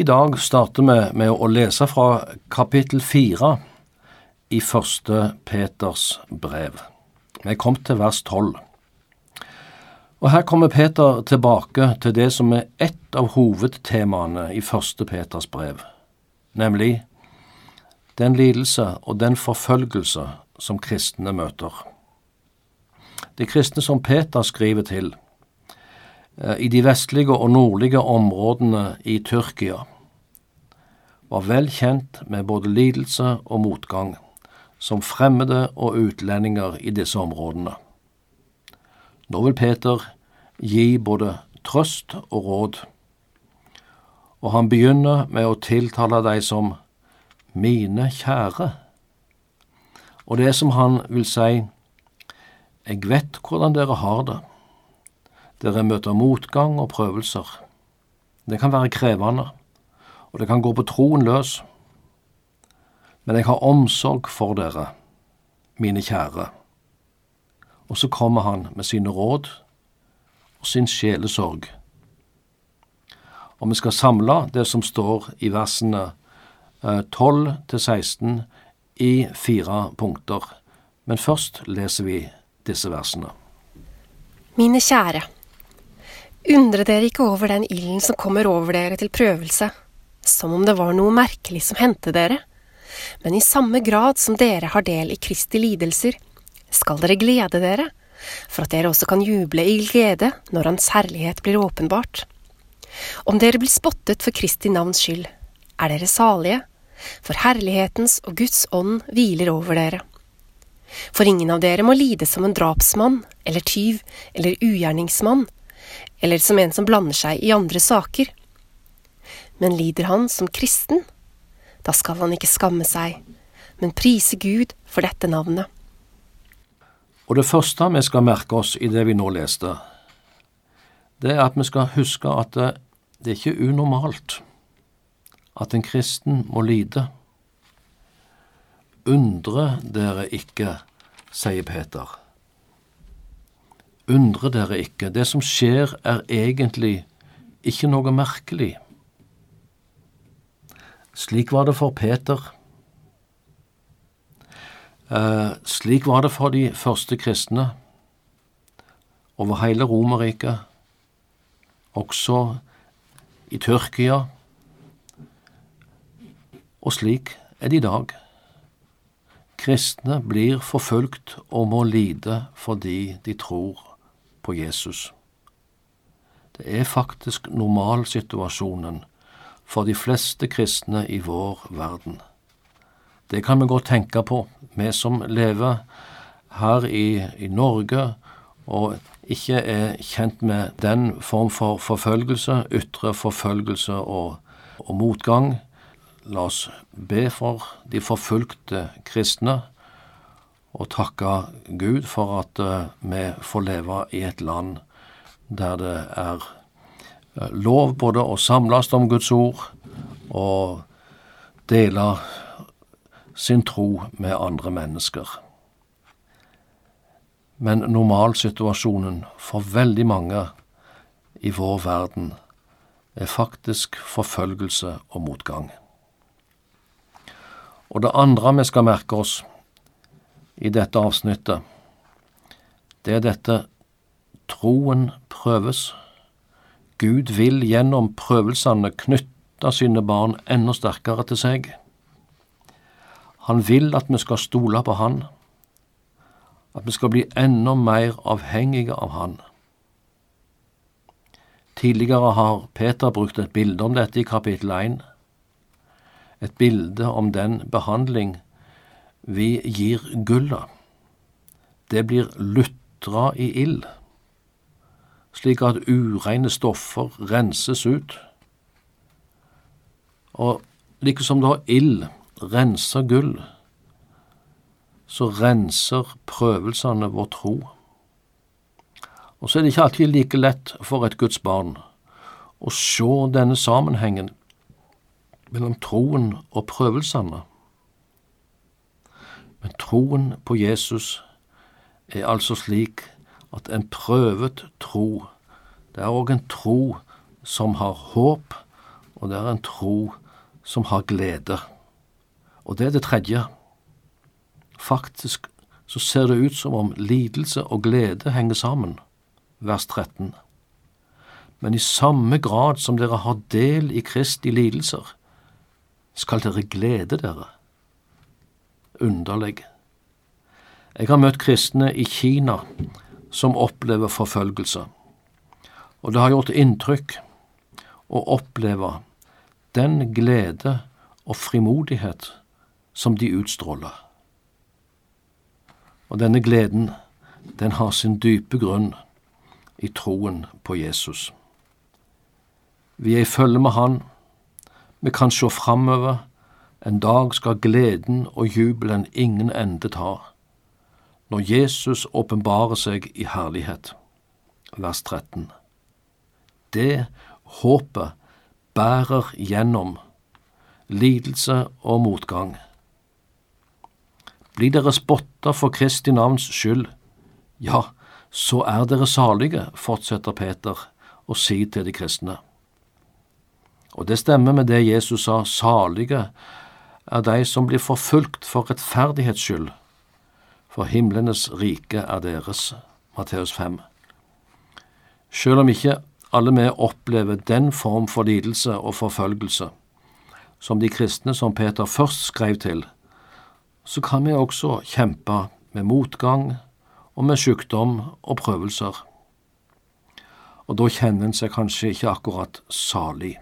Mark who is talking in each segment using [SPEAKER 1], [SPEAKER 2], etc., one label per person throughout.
[SPEAKER 1] I dag starter vi med å lese fra kapittel fire i første Peters brev. Vi kom til vers tolv. Og her kommer Peter tilbake til det som er ett av hovedtemaene i første Peters brev, nemlig den lidelse og den forfølgelse som kristne møter. De kristne som Peter skriver til, i de vestlige og nordlige områdene i Tyrkia var vel kjent med både lidelse og motgang, som fremmede og utlendinger i disse områdene. Nå vil Peter gi både trøst og råd, og han begynner med å tiltale deg som mine kjære. Og det som han vil si, jeg vet hvordan dere har det dere møter motgang og prøvelser. Det kan være krevende, og det kan gå på troen løs. Men jeg har omsorg for dere, mine kjære. Og så kommer han med sine råd og sin sjelesorg. Og vi skal samle det som står i versene 12 eh, til 16 i fire punkter. Men først leser vi disse versene.
[SPEAKER 2] Mine kjære. Undre dere ikke over den ilden som kommer over dere til prøvelse, som om det var noe merkelig som hendte dere. Men i samme grad som dere har del i Kristi lidelser, skal dere glede dere, for at dere også kan juble i glede når Hans herlighet blir åpenbart. Om dere blir spottet for Kristi navns skyld, er dere salige, for herlighetens og Guds ånd hviler over dere. For ingen av dere må lide som en drapsmann eller tyv eller ugjerningsmann, eller som en som blander seg i andre saker. Men lider han som kristen, da skal han ikke skamme seg, men prise Gud for dette navnet.
[SPEAKER 1] Og det første vi skal merke oss i det vi nå leste, det er at vi skal huske at det, det er ikke unormalt at en kristen må lide. Undre dere ikke, sier Peter. Undre dere ikke, det som skjer er egentlig ikke noe merkelig. Slik var det for Peter. Eh, slik var det for de første kristne over hele Romerriket, også i Tyrkia, og slik er det i dag. Kristne blir forfulgt og må lide fordi de tror på Jesus. Det er faktisk normalsituasjonen for de fleste kristne i vår verden. Det kan vi godt tenke på, vi som lever her i, i Norge og ikke er kjent med den form for forfølgelse, ytre forfølgelse og, og motgang. La oss be for de forfulgte kristne og takke Gud for at uh, vi får leve i et land der det er uh, lov både å samles om Guds ord og dele sin tro med andre mennesker. Men normalsituasjonen for veldig mange i vår verden er faktisk forfølgelse og motgang. Og det andre vi skal merke oss, i dette avsnittet, det er dette troen prøves. Gud vil gjennom prøvelsene knytte sine barn enda sterkere til seg. Han vil at vi skal stole på Han, at vi skal bli enda mer avhengige av Han. Tidligere har Peter brukt et bilde om dette i kapittel 1, et bilde om den behandling vi gir gulla. Det blir lutra i ild, slik at ureine stoffer renses ut. Og like som da ild renser gull, så renser prøvelsene vår tro. Og så er det ikke alltid like lett for et Guds barn å se denne sammenhengen mellom troen og prøvelsene. Men troen på Jesus er altså slik at en prøvet tro, det er òg en tro som har håp, og det er en tro som har glede. Og det er det tredje. Faktisk så ser det ut som om lidelse og glede henger sammen, vers 13. Men i samme grad som dere har del i Kristi lidelser, skal dere glede dere. Underlig. Jeg har møtt kristne i Kina som opplever forfølgelse, og det har gjort inntrykk å oppleve den glede og frimodighet som de utstråler. Og denne gleden, den har sin dype grunn i troen på Jesus. Vi er i følge med Han, vi kan se framover, en dag skal gleden og jubelen ingen ende ta, når Jesus åpenbarer seg i herlighet. Vers 13. Det håpet bærer gjennom lidelse og motgang. Blir dere spotta for Kristi navns skyld, ja, så er dere salige, fortsetter Peter å si til de kristne. Og det stemmer med det Jesus sa, salige er de som blir forfulgt for rettferdighets skyld, for himlenes rike er deres. Matteus 5. Selv om ikke alle vi opplever den form for lidelse og forfølgelse som de kristne som Peter først skrev til, så kan vi også kjempe med motgang og med sykdom og prøvelser. Og da kjenner en seg kanskje ikke akkurat salig.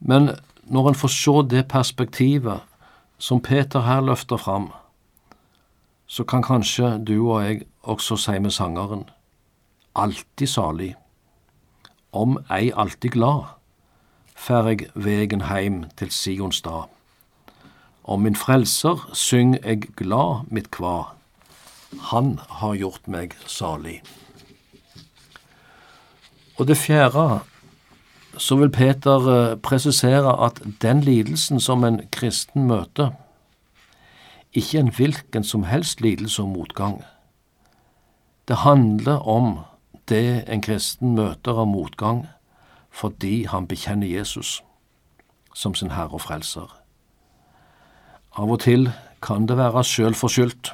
[SPEAKER 1] Men når en får se det perspektivet som Peter her løfter fram, så kan kanskje du og jeg også si med sangeren alltid salig, om ei alltid glad, fer eg vegen heim til Sions stad. Om min frelser syng eg glad mitt kva, han har gjort meg salig. Og det fjerde så vil Peter eh, presisere at den lidelsen som en kristen møter, ikke en hvilken som helst lidelse og motgang. Det handler om det en kristen møter av motgang fordi han bekjenner Jesus som sin Herre og Frelser. Av og til kan det være sjølforskyldt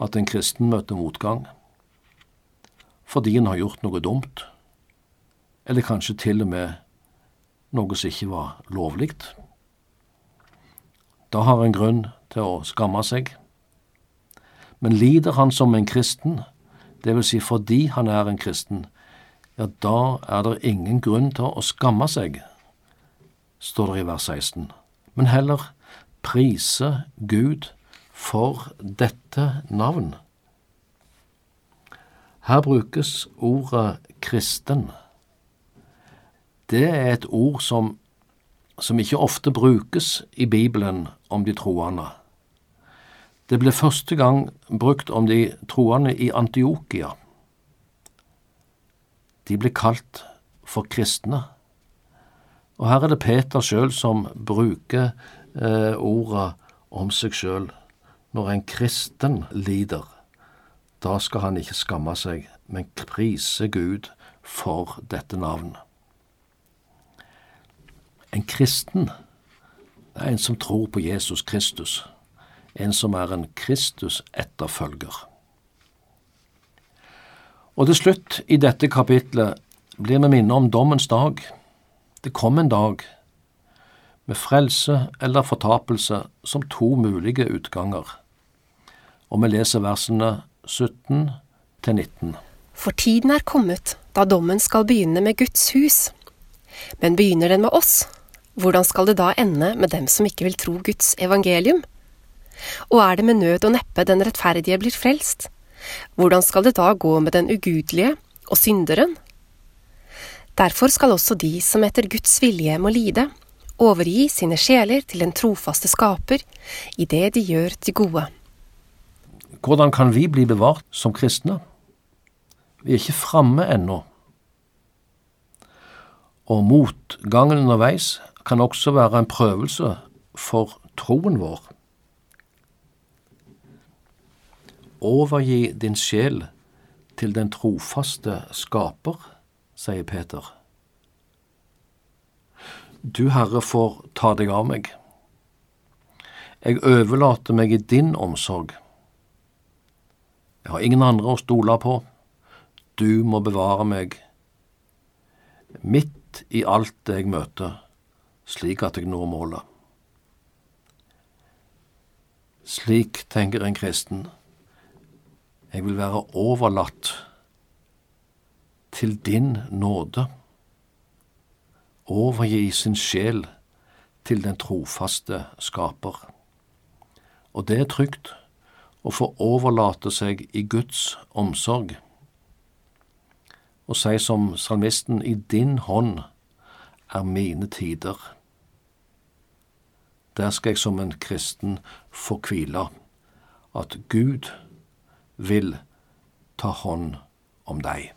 [SPEAKER 1] at en kristen møter motgang fordi en har gjort noe dumt eller kanskje til og med noe som ikke var lovlig. Da har en grunn til å skamme seg. Men lider han som en kristen, det vil si fordi han er en kristen, ja, da er det ingen grunn til å skamme seg, står det i vers 16, men heller prise Gud for dette navn. Her brukes ordet kristen det er et ord som, som ikke ofte brukes i Bibelen om de troende. Det ble første gang brukt om de troende i Antiokia. De ble kalt for kristne. Og her er det Peter sjøl som bruker eh, ordet om seg sjøl. Når en kristen lider, da skal han ikke skamme seg, men prise Gud for dette navnet. En kristen er en som tror på Jesus Kristus, en som er en Kristus-etterfølger. Og til slutt i dette kapitlet blir vi minnet om dommens dag. Det kom en dag med frelse eller fortapelse som to mulige utganger. Og vi leser versene 17 til 19.
[SPEAKER 2] For tiden er kommet da dommen skal begynne med Guds hus. Men begynner den med oss, hvordan skal det da ende med dem som ikke vil tro Guds evangelium? Og er det med nød og neppe den rettferdige blir frelst? Hvordan skal det da gå med den ugudelige og synderen? Derfor skal også de som etter Guds vilje må lide, overgi sine sjeler til den trofaste skaper i det de gjør til gode.
[SPEAKER 1] Hvordan kan vi bli bevart som kristne? Vi er ikke framme ennå. Og motgangen underveis kan også være en prøvelse for troen vår. Overgi din sjel til den trofaste skaper, sier Peter. Du, Herre, får ta deg av meg. Jeg overlater meg i din omsorg. Jeg har ingen andre å stole på. Du må bevare meg midt i alt jeg møter, slik at jeg når målet. Slik tenker en kristen. Jeg vil være overlatt til din nåde overgi sin sjel til den trofaste skaper. Og det er trygt å få overlate seg i Guds omsorg. Og si som salmisten, i din hånd er mine tider. Der skal jeg som en kristen få hvile, at Gud vil ta hånd om deg.